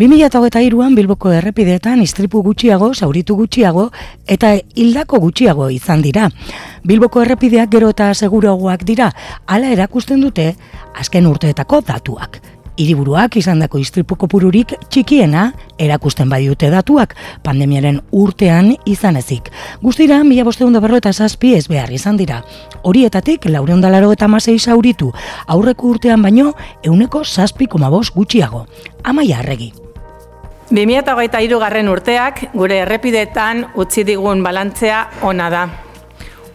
2008an Bilboko errepideetan istripu gutxiago, zauritu gutxiago eta hildako gutxiago izan dira. Bilboko errepideak gero eta seguroagoak dira, hala erakusten dute azken urteetako datuak. Hiriburuak izandako istripu kopururik txikiena erakusten badiute datuak pandemiaren urtean izan ezik. Guztira, mila bosteun da eta zazpi ez behar izan dira. Horietatik, laureun dalaro eta masei zauritu, aurreko urtean baino, euneko zazpi komabos gutxiago. Amaia arregi. 2008 garren urteak, gure errepidetan utzi digun balantzea ona da.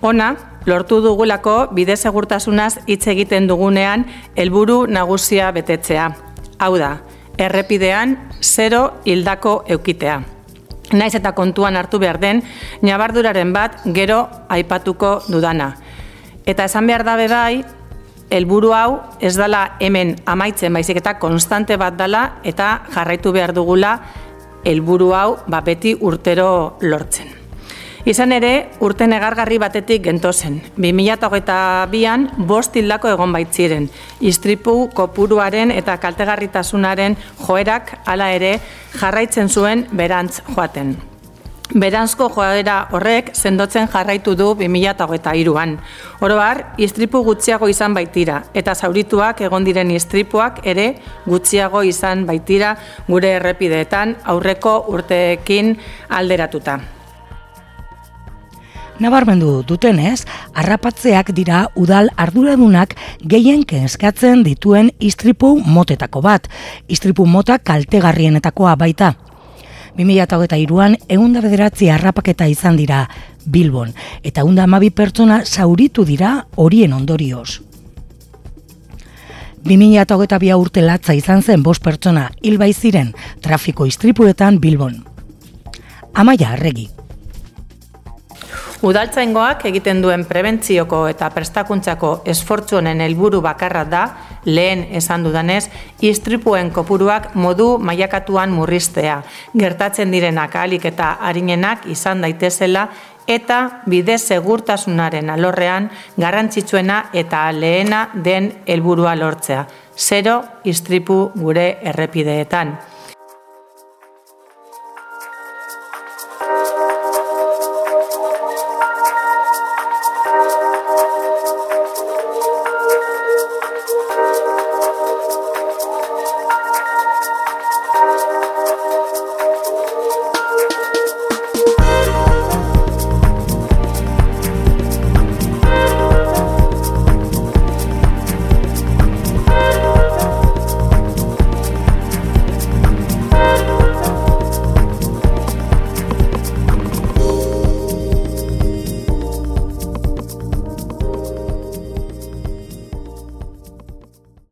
Ona, lortu dugulako bide segurtasunaz hitz egiten dugunean helburu nagusia betetzea. Hau da, errepidean zero hildako eukitea. Naiz eta kontuan hartu behar den, nabarduraren bat gero aipatuko dudana. Eta esan behar dabe bai, helburu hau ez dala hemen amaitzen baizik eta konstante bat dala eta jarraitu behar dugula helburu hau ba beti urtero lortzen. Izan ere, urte negargarri batetik gentozen. 2008an, bost hildako egon baitziren. Istripu, kopuruaren eta kaltegarritasunaren joerak hala ere jarraitzen zuen berantz joaten. Beranzko joera horrek sendotzen jarraitu du 2008an. Oroar, istripu gutxiago izan baitira, eta zaurituak egon diren istripuak ere gutxiago izan baitira gure errepideetan aurreko urteekin alderatuta. Nabarmendu dutenez, harrapatzeak dira udal arduradunak gehien eskatzen dituen istripu motetako bat. Istripu mota kaltegarrienetakoa baita. 2008an eunda bederatzi harrapaketa izan dira Bilbon, eta eunda amabi pertsona zauritu dira horien ondorioz. 2008 urte latza izan zen bost pertsona hilbai ziren trafiko istripuetan Bilbon. Amaia arregi. Udaltzaingoak egiten duen prebentzioko eta prestakuntzako esfortzu honen helburu bakarra da, lehen esan dudanez, istripuen kopuruak modu mailakatuan murriztea, gertatzen direnak alik eta harinenak izan daitezela eta bide segurtasunaren alorrean garrantzitsuena eta lehena den helburua lortzea. Zero istripu gure errepideetan.